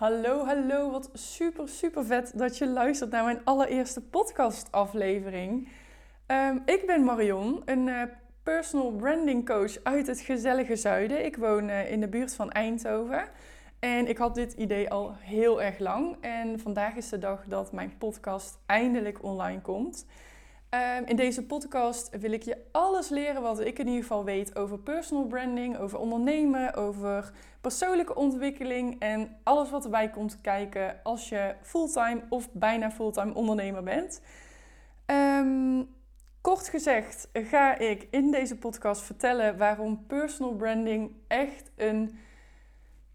Hallo, hallo. Wat super, super vet dat je luistert naar mijn allereerste podcastaflevering. Um, ik ben Marion, een uh, personal branding coach uit het gezellige zuiden. Ik woon uh, in de buurt van Eindhoven. En ik had dit idee al heel erg lang. En vandaag is de dag dat mijn podcast eindelijk online komt. Um, in deze podcast wil ik je alles leren wat ik in ieder geval weet over personal branding, over ondernemen, over persoonlijke ontwikkeling en alles wat erbij komt kijken als je fulltime of bijna fulltime ondernemer bent. Um, kort gezegd ga ik in deze podcast vertellen waarom personal branding echt een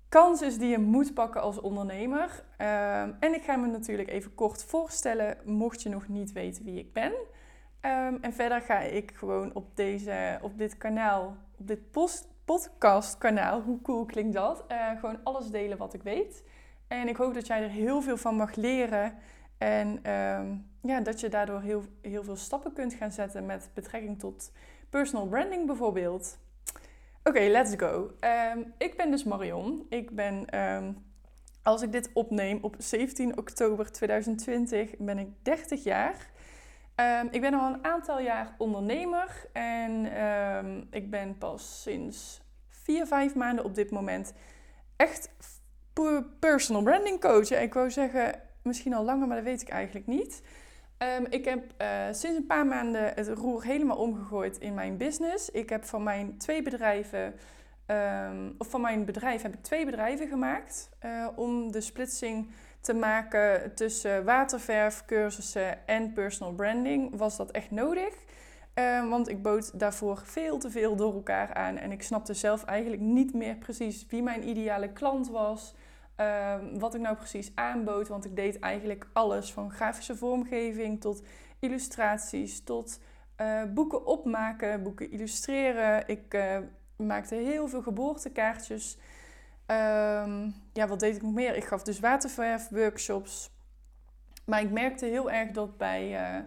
kans is die je moet pakken als ondernemer. Um, en ik ga me natuurlijk even kort voorstellen, mocht je nog niet weten wie ik ben. Um, en verder ga ik gewoon op, deze, op dit kanaal, op dit post, podcastkanaal, hoe cool klinkt dat? Uh, gewoon alles delen wat ik weet. En ik hoop dat jij er heel veel van mag leren. En um, ja, dat je daardoor heel, heel veel stappen kunt gaan zetten met betrekking tot personal branding bijvoorbeeld. Oké, let's go. Um, ik ben dus Marion. Ik ben, um, als ik dit opneem, op 17 oktober 2020 ben ik 30 jaar. Ik ben al een aantal jaar ondernemer en ik ben pas sinds vier, vijf maanden op dit moment echt personal branding coach. ik wou zeggen misschien al langer, maar dat weet ik eigenlijk niet. Um, ik heb uh, sinds een paar maanden het roer helemaal omgegooid in mijn business. Ik heb van mijn twee bedrijven, of van mijn bedrijf heb ik twee bedrijven gemaakt uh, om de splitsing te maken tussen waterverfcursussen en personal branding, was dat echt nodig. Uh, want ik bood daarvoor veel te veel door elkaar aan. En ik snapte zelf eigenlijk niet meer precies wie mijn ideale klant was. Uh, wat ik nou precies aanbood. Want ik deed eigenlijk alles van grafische vormgeving tot illustraties, tot uh, boeken opmaken, boeken illustreren. Ik eh, maakte heel veel geboortekaartjes. Um, ja, wat deed ik nog meer? Ik gaf dus waterverf-workshops. Maar ik merkte heel erg dat bij uh,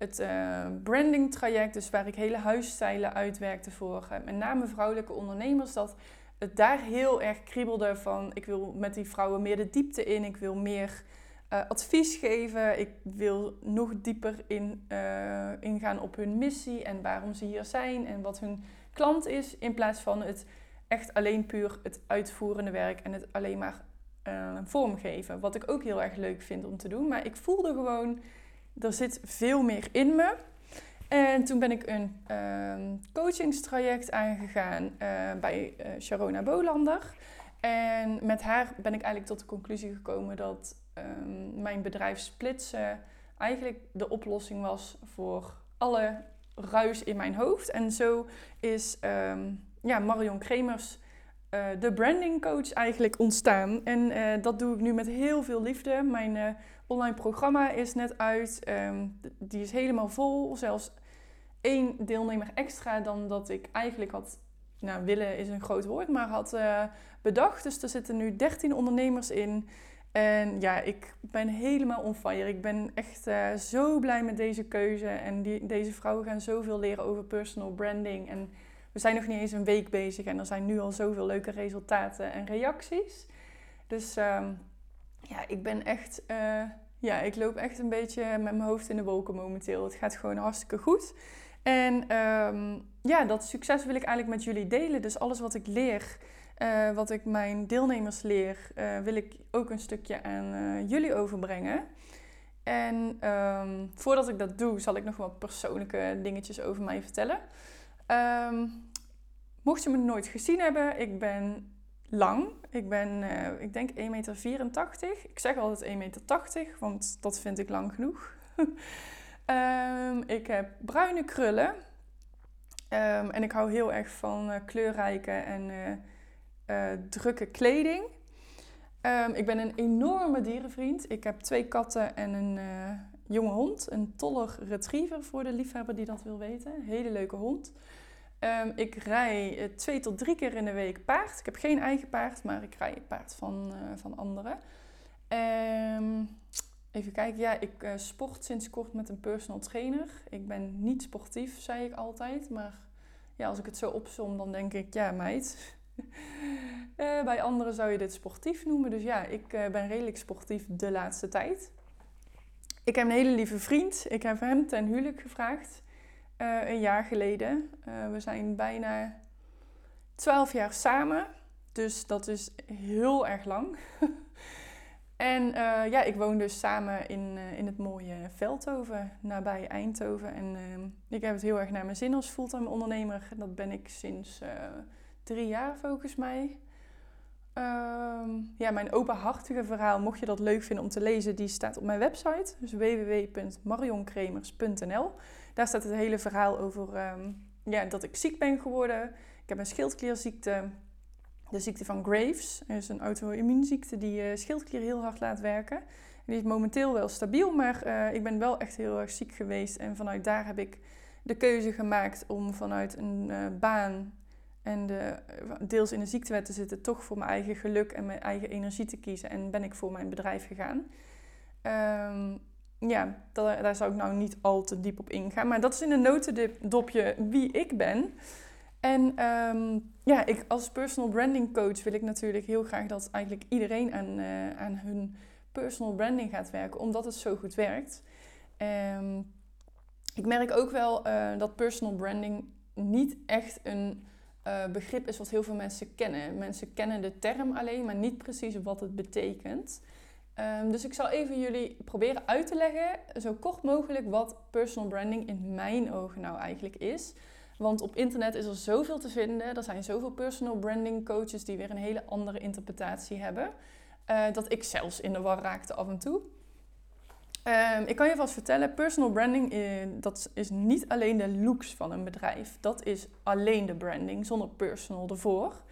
het uh, branding traject, dus waar ik hele huisstijlen uitwerkte voor uh, met name vrouwelijke ondernemers, dat het daar heel erg kriebelde van ik wil met die vrouwen meer de diepte in, ik wil meer advies geven, ik wil nog dieper in, ingaan op hun missie en waarom ze hier zijn en wat hun klant is, in plaats van het echt alleen puur het uitvoerende werk en het alleen maar vormgeven. Wat ik ook heel erg leuk vind om te doen. Maar ik voelde gewoon, er zit veel meer in me. En toen ben ik een uh, coachingstraject aangegaan uh, bij uh, Sharona Bolander. En met haar ben ik eigenlijk tot de conclusie gekomen dat um, mijn bedrijf splitsen eigenlijk de oplossing was voor alle ruis in mijn hoofd. En zo is um, ja, Marion Kremers, uh, de branding coach eigenlijk ontstaan. En uh, dat doe ik nu met heel veel liefde. Mijn uh, online programma is net uit. Um, die is helemaal vol. Zelfs één deelnemer extra dan dat ik eigenlijk had... Nou, willen is een groot woord, maar had bedacht. Dus er zitten nu 13 ondernemers in. En ja, ik ben helemaal on fire. Ik ben echt zo blij met deze keuze. En die, deze vrouwen gaan zoveel leren over personal branding en we zijn nog niet eens een week bezig en er zijn nu al zoveel leuke resultaten en reacties. Dus um, ja, ik ben echt, uh, ja, ik loop echt een beetje met mijn hoofd in de wolken momenteel. Het gaat gewoon hartstikke goed. En um, ja, dat succes wil ik eigenlijk met jullie delen. Dus alles wat ik leer, uh, wat ik mijn deelnemers leer, uh, wil ik ook een stukje aan jullie overbrengen. En um, voordat ik dat doe, zal ik nog wat persoonlijke dingetjes over mij vertellen. Um, mocht je me nooit gezien hebben, ik ben lang. Ik ben, uh, ik denk 1,84 meter. Ik zeg altijd 1,80 meter, want dat vind ik lang genoeg. um, ik heb bruine krullen. Um, en ik hou heel erg van uh, kleurrijke en uh, drukke kleding. ik ben een enorme dierenvriend. Ik heb twee katten en een jonge hond. Een toller retriever voor de liefhebber die dat wil weten. hele leuke hond. Um, ik rij uh, twee tot drie keer in de week paard. Ik heb geen eigen paard, maar ik rij paard van, uh, van anderen. Um, even kijken, ja, ik uh, sport sinds kort met een personal trainer. Ik ben niet sportief, zei ik altijd. Maar ja, als ik het zo opsom, dan denk ik, ja meid, Eh, bij anderen zou je dit sportief noemen. Dus ja, ik eh, ben redelijk sportief de laatste tijd. Ik heb een hele lieve vriend. Ik heb hem ten huwelijk gevraagd. Uh, een jaar geleden. we zijn bijna 12 jaar samen. Dus dat is heel erg lang. en uh, ja, ik woon dus samen in, in het mooie Veldhoven, nabij Eindhoven. En ik heb het heel erg naar mijn zin als fulltime ondernemer. Dat ben ik sinds drie jaar volgens mij. Um, ja, mijn openhartige verhaal, mocht je dat leuk vinden om te lezen, die staat op mijn website. Dus www.marionkremers.nl. Daar staat het hele verhaal over um, ja, dat ik ziek ben geworden. Ik heb een schildklierziekte de ziekte van Graves. Dat is een auto-immuunziekte die je schildklier heel hard laat werken. die is momenteel wel stabiel, maar uh, ik ben wel echt heel erg ziek geweest. En vanuit daar heb ik de keuze gemaakt om vanuit een uh, baan en de, deels in de ziektewet te zitten, toch voor mijn eigen geluk en mijn eigen energie te kiezen. En ben ik voor mijn bedrijf gegaan. Um, ja, daar, zou ik nou niet al te diep op ingaan. Maar dat is in een notendopje wie ik ben. En um, ja, ik als personal branding coach wil ik natuurlijk heel graag dat eigenlijk iedereen aan, uh, aan hun personal branding gaat werken, omdat het zo goed werkt. Um, ik merk ook wel uh, dat personal branding niet echt een uh, begrip is wat heel veel mensen kennen. Mensen kennen de term alleen, maar niet precies wat het betekent. Um, dus ik zal even jullie proberen uit te leggen, zo kort mogelijk, wat personal branding in mijn ogen nou eigenlijk is. Want op internet is er zoveel te vinden. Er zijn zoveel personal branding coaches die weer een hele andere interpretatie hebben. Uh, dat ik zelfs in de war raakte af en toe. Um, ik kan je vast vertellen, personal branding uh, dat is niet alleen de looks van een bedrijf. Dat is alleen de branding, zonder personal ervoor.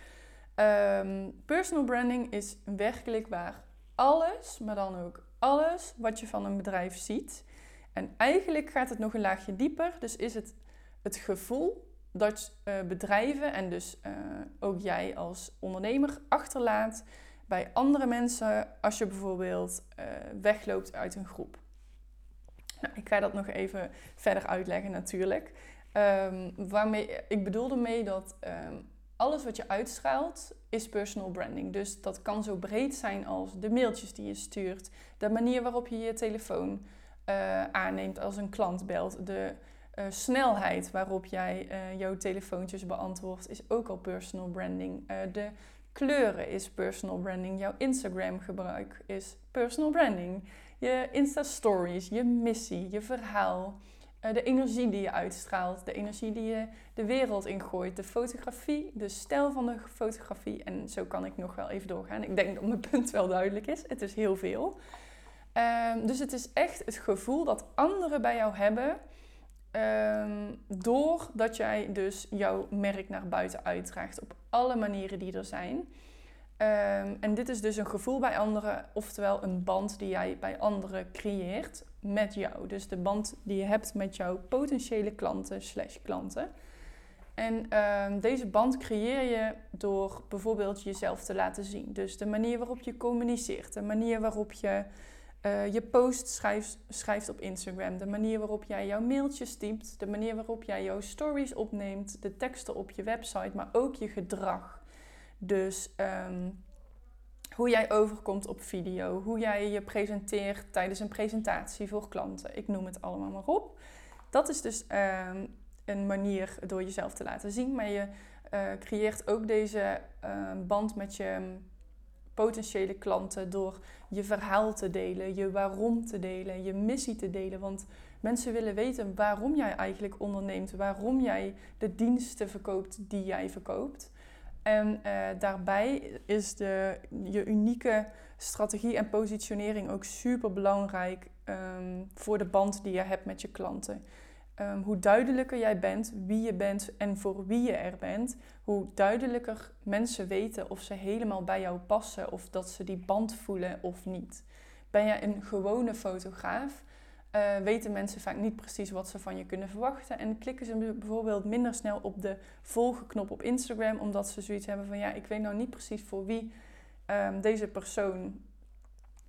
Um, personal branding is werkelijk waar alles, maar dan ook alles wat je van een bedrijf ziet. En eigenlijk gaat het nog een laagje dieper. Dus is het het gevoel dat uh, bedrijven en dus uh, ook jij als ondernemer achterlaat bij andere mensen als je bijvoorbeeld uh, wegloopt uit een groep. Nou, ik ga dat nog even verder uitleggen natuurlijk. Um, waarmee, ik bedoel ermee dat um, alles wat je uitstraalt is personal branding. Dus dat kan zo breed zijn als de mailtjes die je stuurt, de manier waarop je je telefoon aanneemt als een klant belt, de uh, snelheid waarop jij uh, jouw telefoontjes beantwoordt is ook al personal branding. Uh, de kleuren is personal branding. Jouw Instagram gebruik is personal branding. Je Insta stories, je missie, je verhaal. de energie die je uitstraalt, de energie die je de wereld ingooit, de fotografie, de stijl van de fotografie. En zo kan ik nog wel even doorgaan. Ik denk dat mijn punt wel duidelijk is. Het is heel veel. Um, dus het is echt het gevoel dat anderen bij jou hebben Um, doordat jij dus jouw merk naar buiten uitdraagt op alle manieren die er zijn. Um, en dit is dus een gevoel bij anderen, oftewel een band die jij bij anderen creëert met jou. Dus de band die je hebt met jouw potentiële klanten slash klanten. En um, deze band creëer je door bijvoorbeeld jezelf te laten zien. Dus de manier waarop je communiceert, de manier waarop je uh, je post schrijft, schrijft op Instagram, de manier waarop jij jouw mailtjes typt, de manier waarop jij jouw stories opneemt, de teksten op je website, maar ook je gedrag. Dus um, hoe jij overkomt op video, hoe jij je presenteert tijdens een presentatie voor klanten. Ik noem het allemaal maar op. Dat is dus um, een manier door jezelf te laten zien, maar je uh, creëert ook deze uh, band met je potentiële klanten door je verhaal te delen, je waarom te delen, je missie te delen. Want mensen willen weten waarom jij eigenlijk onderneemt, waarom jij de diensten verkoopt die jij verkoopt. En uh, daarbij is de, je unieke strategie en positionering ook super belangrijk um, voor de band die je hebt met je klanten. Um, hoe duidelijker jij bent wie je bent en voor wie je er bent, hoe duidelijker mensen weten of ze helemaal bij jou passen of dat ze die band voelen of niet. Ben jij een gewone fotograaf, uh, weten mensen vaak niet precies wat ze van je kunnen verwachten en klikken ze bijvoorbeeld minder snel op de volgenknop op Instagram omdat ze zoiets hebben van ja, ik weet nou niet precies voor wie um, deze persoon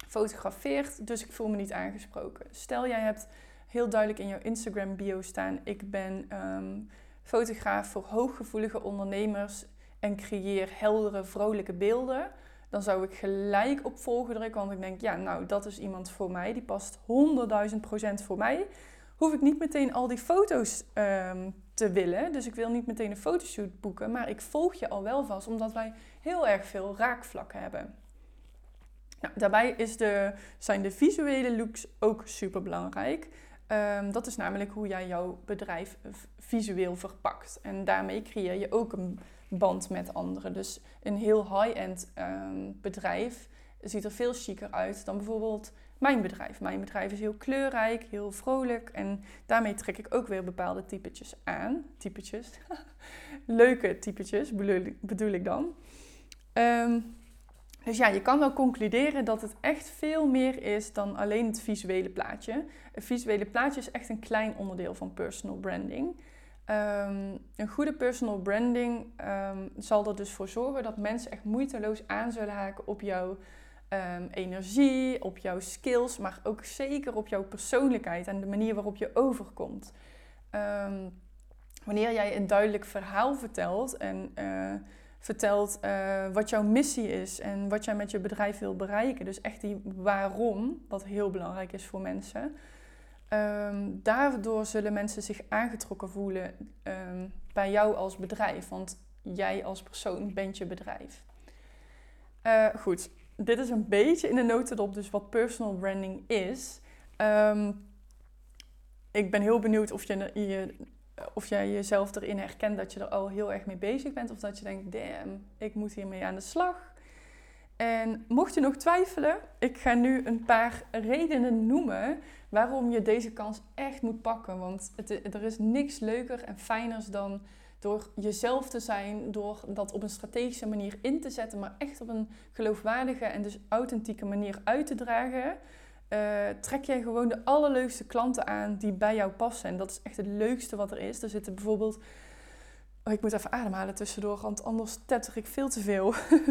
fotografeert, dus ik voel me niet aangesproken. Stel jij hebt heel duidelijk in jouw Instagram bio staan: ik ben um, fotograaf voor hooggevoelige ondernemers en creëer heldere, vrolijke beelden, dan zou ik gelijk op volgen drukken. Want ik denk, ja, nou, dat is iemand voor mij. Die past 100.000 procent voor mij. Hoef ik niet meteen al die foto's um, te willen. Dus ik wil niet meteen een fotoshoot boeken. Maar ik volg je al wel vast, omdat wij heel erg veel raakvlakken hebben. Nou, daarbij is de, zijn de visuele looks ook super belangrijk. Ehm, dat is namelijk hoe jij jouw bedrijf visueel verpakt. En daarmee creëer je ook een band met anderen. Dus een heel high-end um, bedrijf ziet er veel chiquer uit dan bijvoorbeeld mijn bedrijf. Mijn bedrijf is heel kleurrijk, heel vrolijk en daarmee trek ik ook weer bepaalde typetjes aan. Typetjes. Leuke typetjes bedoel ik, dan. Ehm, dus ja, je kan wel concluderen dat het echt veel meer is dan alleen het visuele plaatje. Een visuele plaatje is echt een klein onderdeel van personal branding. Ehm, een goede personal branding ehm, zal er dus voor zorgen dat mensen echt moeiteloos aan zullen haken op jouw um, energie, op jouw skills, maar ook zeker op jouw persoonlijkheid en de manier waarop je overkomt. wanneer jij een duidelijk verhaal vertelt en uh, vertelt uh, wat jouw missie is en wat jij met je bedrijf wil bereiken, dus echt die waarom, wat heel belangrijk is voor mensen Um, daardoor zullen mensen zich aangetrokken voelen ehm, bij jou als bedrijf. Want jij als persoon bent je bedrijf. Uh, goed, dit is een beetje in de notendop dus wat personal branding is. Um, ik ben heel benieuwd of, je, je, of jij jezelf erin herkent dat je er al heel erg mee bezig bent. Of dat je denkt, damn, ik moet hiermee aan de slag. En mocht je nog twijfelen, ik ga nu een paar redenen noemen waarom je deze kans echt moet pakken. Want er is niks leuker en fijners dan door jezelf te zijn, door dat op een strategische manier in te zetten, maar echt op een geloofwaardige en dus authentieke manier uit te dragen. Uh, trek jij gewoon de allerleukste klanten aan die bij jou passen. En dat is echt het leukste wat er is. Er zitten bijvoorbeeld. Oh, ik moet even ademhalen tussendoor, want anders tetter ik veel te veel. Uh,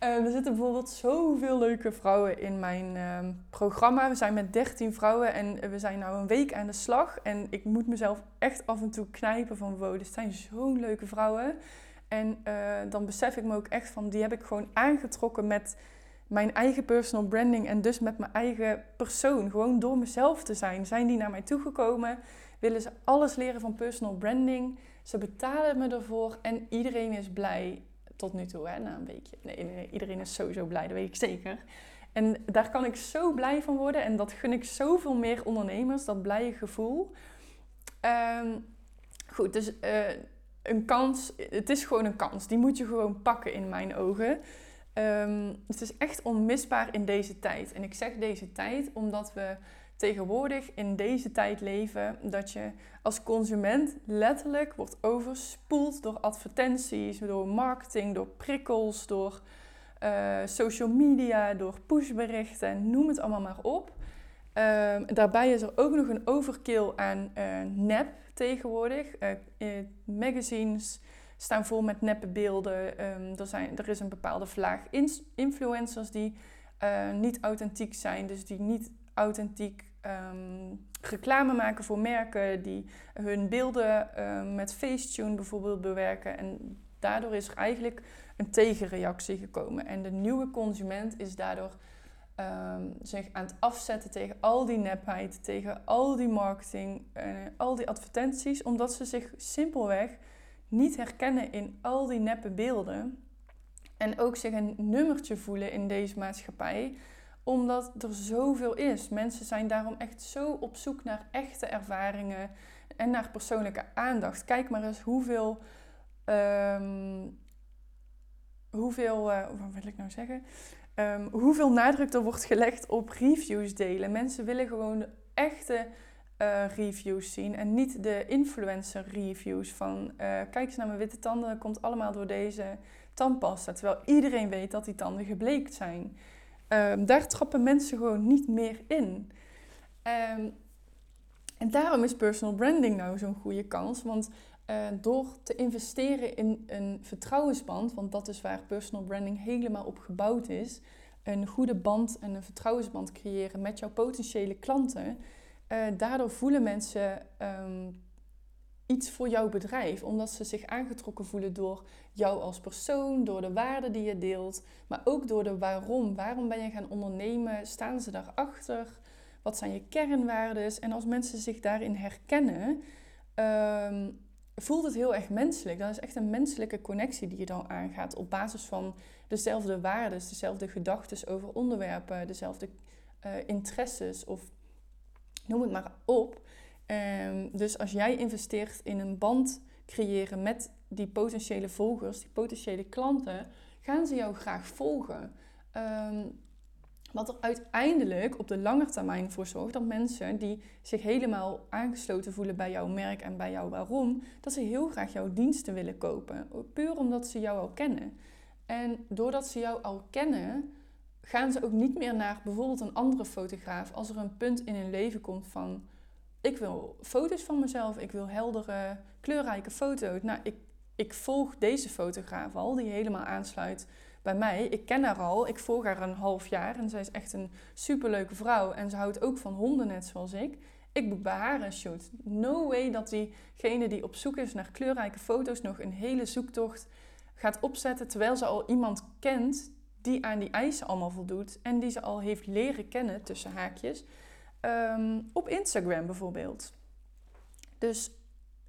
er zitten bijvoorbeeld zoveel leuke vrouwen in mijn uh, programma. We zijn met 13 vrouwen en we zijn nu een week aan de slag. En ik moet mezelf echt af en toe knijpen van wow, dit zijn zo'n leuke vrouwen. En uh, dan besef ik me ook echt van, die heb ik gewoon aangetrokken met mijn eigen personal branding en dus met mijn eigen persoon. Gewoon door mezelf te zijn. Zijn die naar mij toegekomen? Willen ze alles leren van personal branding? Ze betalen me ervoor en iedereen is blij tot nu toe, hè, na een weekje. Nee, nee, iedereen is sowieso blij, dat weet ik zeker. En daar kan ik zo blij van worden en dat gun ik zoveel meer ondernemers, dat blije gevoel. Um, goed, dus uh, een kans, het is gewoon een kans. Die moet je gewoon pakken in mijn ogen. Um, het is echt onmisbaar in deze tijd. En ik zeg deze tijd omdat we tegenwoordig in deze tijd leven dat je als consument letterlijk wordt overspoeld door advertenties, door marketing, door prikkels, door uh, social media, door pushberichten, noem het allemaal maar op. Uh, daarbij is er ook nog een overkill aan uh, nep tegenwoordig. Uh, magazines staan vol met neppe beelden. Um, er, zijn, er is een bepaalde vlaag influencers die niet authentiek zijn, dus die niet authentiek um, reclame maken voor merken die hun beelden um, met Facetune bijvoorbeeld bewerken. En daardoor is er eigenlijk een tegenreactie gekomen. En de nieuwe consument is daardoor zich aan het afzetten tegen al die nepheid, tegen al die marketing, en al die advertenties, omdat ze zich simpelweg niet herkennen in al die neppe beelden. En ook zich een nummertje voelen in deze maatschappij omdat er zoveel is. Mensen zijn daarom echt zo op zoek naar echte ervaringen en naar persoonlijke aandacht. Kijk maar eens hoeveel. Um, hoeveel. Uh, wat wil ik nou zeggen? Um, hoeveel nadruk er wordt gelegd op reviews delen. Mensen willen gewoon echte uh, reviews zien en niet de influencer reviews van uh, kijk eens naar mijn witte tanden, dat komt allemaal door deze tandpasta. Terwijl iedereen weet dat die tanden gebleekt zijn. Um, daar trappen mensen gewoon niet meer in. Um, en daarom is personal branding nou zo'n goede kans. Want uh, door te investeren in een vertrouwensband, want dat is waar personal branding helemaal op gebouwd is, een goede band en een vertrouwensband creëren met jouw potentiële klanten, uh, daardoor voelen mensen um, iets voor jouw bedrijf, omdat ze zich aangetrokken voelen door jou als persoon, door de waarden die je deelt, maar ook door de waarom. Waarom ben je gaan ondernemen? Staan ze daarachter? Wat zijn je kernwaarden? En als mensen zich daarin herkennen, ehm, voelt het heel erg menselijk. Dat is echt een menselijke connectie die je dan aangaat op basis van dezelfde waarden, dezelfde gedachten over onderwerpen, dezelfde uh, interesses of noem het maar op. Um, dus als jij investeert in een band creëren met die potentiële volgers, die potentiële klanten, gaan ze jou graag volgen. Um, wat er uiteindelijk op de lange termijn voor zorgt dat mensen die zich helemaal aangesloten voelen bij jouw merk en bij jouw waarom, dat ze heel graag jouw diensten willen kopen. Puur omdat ze jou al kennen. En doordat ze jou al kennen, gaan ze ook niet meer naar bijvoorbeeld een andere fotograaf als er een punt in hun leven komt van ik wil foto's van mezelf, ik wil heldere, kleurrijke foto's. Nou, ik, ik volg deze fotograaf al, die helemaal aansluit bij mij. Ik ken haar al, ik volg haar een half jaar en zij is echt een superleuke vrouw. En ze houdt ook van honden, net zoals ik. Ik boek bij haar een shoot. No way dat diegene die op zoek is naar kleurrijke foto's nog een hele zoektocht gaat opzetten terwijl ze al iemand kent die aan die eisen allemaal voldoet en die ze al heeft leren kennen tussen haakjes Ehm, op Instagram bijvoorbeeld. Dus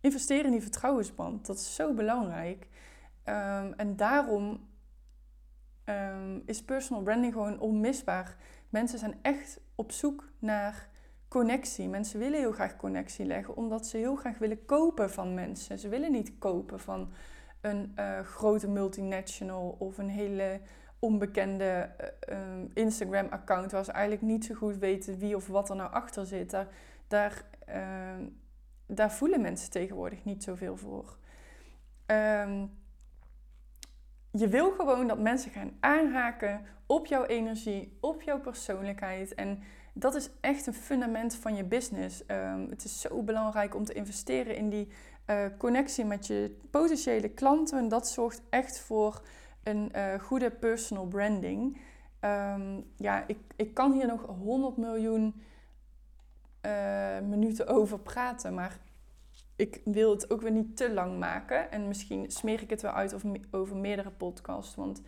investeer in die vertrouwensband. Dat is zo belangrijk. Ehm, en daarom ehm, is personal branding gewoon onmisbaar. Mensen zijn echt op zoek naar connectie. Mensen willen heel graag connectie leggen, omdat ze heel graag willen kopen van mensen. Ze willen niet kopen van een uh, grote multinational of een hele onbekende uh, Instagram-account waar ze eigenlijk niet zo goed weten wie of wat er nou achter zit. Daar, daar, ehm, daar voelen mensen tegenwoordig niet zoveel voor. Ehm, je wil gewoon dat mensen gaan aanhaken op jouw energie, op jouw persoonlijkheid. En dat is echt een fundament van je business. het is zo belangrijk om te investeren in die uh, connectie met je potentiële klanten. En dat zorgt echt voor een uh, goede personal branding. Um, ja, ik, ik kan hier nog 100 miljoen uh, minuten over praten, maar ik wil het ook weer niet te lang maken. En misschien smeer ik het wel uit over, over meerdere podcasts, want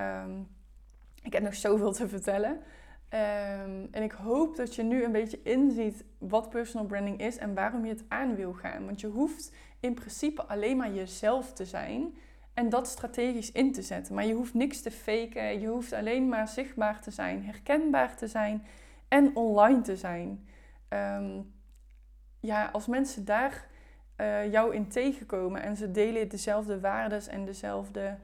um, ik heb nog zoveel te vertellen. Um, en ik hoop dat je nu een beetje inziet wat personal branding is en waarom je het aan wil gaan. Want je hoeft in principe alleen maar jezelf te zijn. En dat strategisch in te zetten. Maar je hoeft niks te faken. Je hoeft alleen maar zichtbaar te zijn, herkenbaar te zijn en online te zijn. Ehm, ja, als mensen daar uh, jou in tegenkomen en ze delen dezelfde waarden en dezelfde,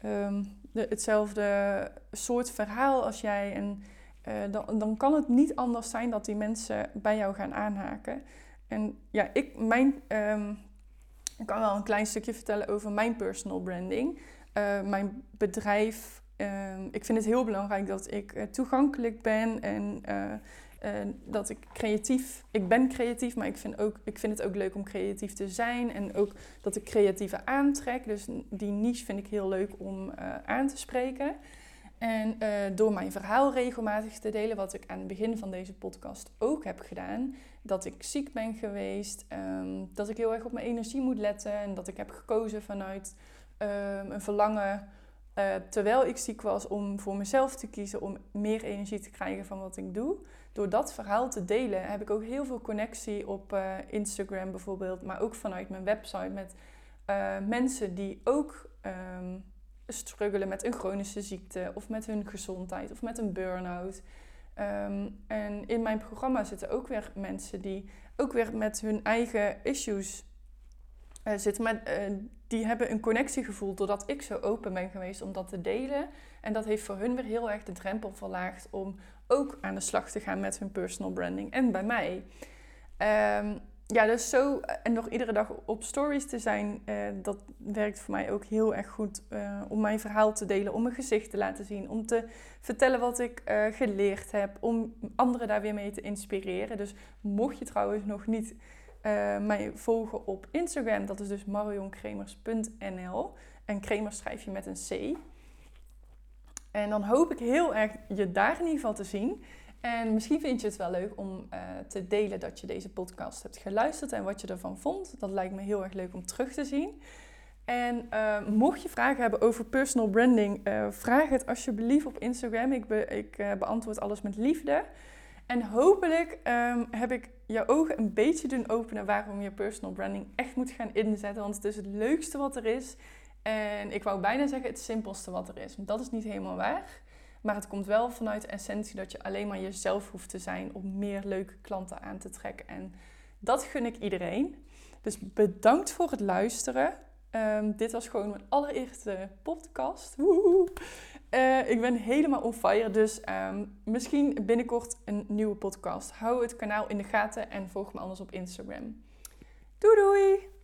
de, hetzelfde soort verhaal als jij. En uh, dan, dan kan het niet anders zijn dat die mensen bij jou gaan aanhaken. En ja, ik, mijn um, ik kan wel een klein stukje vertellen over mijn personal branding. Uh, mijn bedrijf, uh, ik vind het heel belangrijk dat ik uh, toegankelijk ben en uh, dat ik creatief, ik ben creatief, maar ik vind, ook, ik vind het ook leuk om creatief te zijn en ook dat ik creatieve aantrek. Dus die niche vind ik heel leuk om aan te spreken. En door mijn verhaal regelmatig te delen, wat ik aan het begin van deze podcast ook heb gedaan, dat ik ziek ben geweest, ehm, dat ik heel erg op mijn energie moet letten en dat ik heb gekozen vanuit ehm, een verlangen, uh, terwijl ik ziek was, om voor mezelf te kiezen om meer energie te krijgen van wat ik doe. Door dat verhaal te delen heb ik ook heel veel connectie op uh, Instagram bijvoorbeeld, maar ook vanuit mijn website met uh, mensen die ook um, struggelen met een chronische ziekte of met hun gezondheid of met een burn-out. Ehm, en in mijn programma zitten ook weer mensen die ook weer met hun eigen issues uh, zitten. Maar uh, die hebben een connectie gevoeld doordat ik zo open ben geweest om dat te delen. En dat heeft voor hun weer heel erg de drempel verlaagd om ook aan de slag te gaan met hun personal branding. En bij mij. Um, ja, dus zo eh, en nog iedere dag op stories te zijn, uh, dat werkt voor mij ook heel erg goed uh, om mijn verhaal te delen, om mijn gezicht te laten zien, om te vertellen wat ik geleerd heb, om anderen daar weer mee te inspireren. Dus mocht je trouwens nog niet mij volgen op Instagram, dat is dus marionkremers.nl en kremers schrijf je met een C. En dan hoop ik heel erg je daar in ieder geval te zien. En misschien vind je het wel leuk om uh, te delen dat je deze podcast hebt geluisterd en wat je ervan vond. Dat lijkt me heel erg leuk om terug te zien. En uh, mocht je vragen hebben over personal branding, uh, vraag het alsjeblieft op Instagram. Ik, be ik beantwoord alles met liefde. En hopelijk um, heb ik jouw ogen een beetje doen openen waarom je personal branding echt moet gaan inzetten. Want het is het leukste wat er is. En ik wou bijna zeggen het simpelste wat er is. Want dat is niet helemaal waar. Maar het komt wel vanuit de essentie dat je alleen maar jezelf hoeft te zijn om meer leuke klanten aan te trekken. En dat gun ik iedereen. Dus bedankt voor het luisteren. Um, dit was gewoon mijn allereerste podcast. Uh, ik ben helemaal on fire, dus um, misschien binnenkort een nieuwe podcast. Hou het kanaal in de gaten en volg me anders op Instagram. Doei doei!